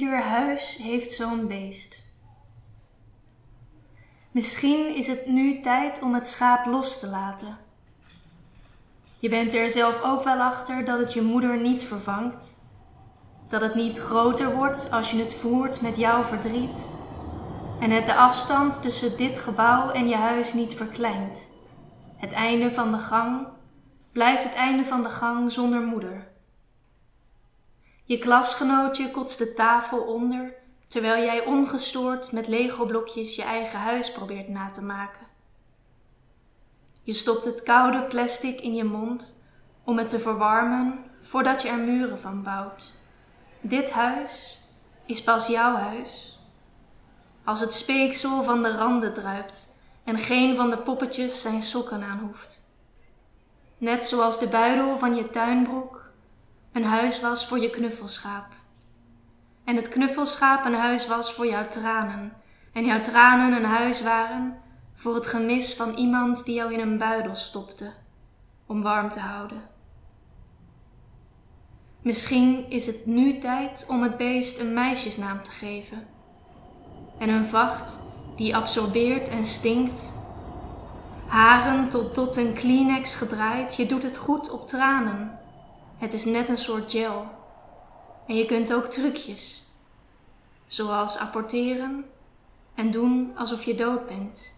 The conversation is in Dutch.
ieder huis heeft zo'n beest. Misschien is het nu tijd om het schaap los te laten. Je bent er zelf ook wel achter dat het je moeder niet vervangt. Dat het niet groter wordt als je het voert met jouw verdriet. En het de afstand tussen dit gebouw en je huis niet verkleint. Het einde van de gang blijft het einde van de gang zonder moeder. Je klasgenootje kotst de tafel onder terwijl jij ongestoord met Lego-blokjes je eigen huis probeert na te maken. Je stopt het koude plastic in je mond om het te verwarmen voordat je er muren van bouwt. Dit huis is pas jouw huis. Als het speeksel van de randen druipt en geen van de poppetjes zijn sokken aan hoeft. Net zoals de buidel van je tuinbroek een huis was voor je knuffelschaap. En het knuffelschaap een huis was voor jouw tranen. En jouw tranen een huis waren voor het gemis van iemand die jou in een buidel stopte om warm te houden. Misschien is het nu tijd om het beest een meisjesnaam te geven. En een vacht die absorbeert en stinkt. Haren tot, tot een Kleenex gedraaid, je doet het goed op tranen. Het is net een soort gel. En je kunt ook trucjes, zoals apporteren en doen alsof je dood bent.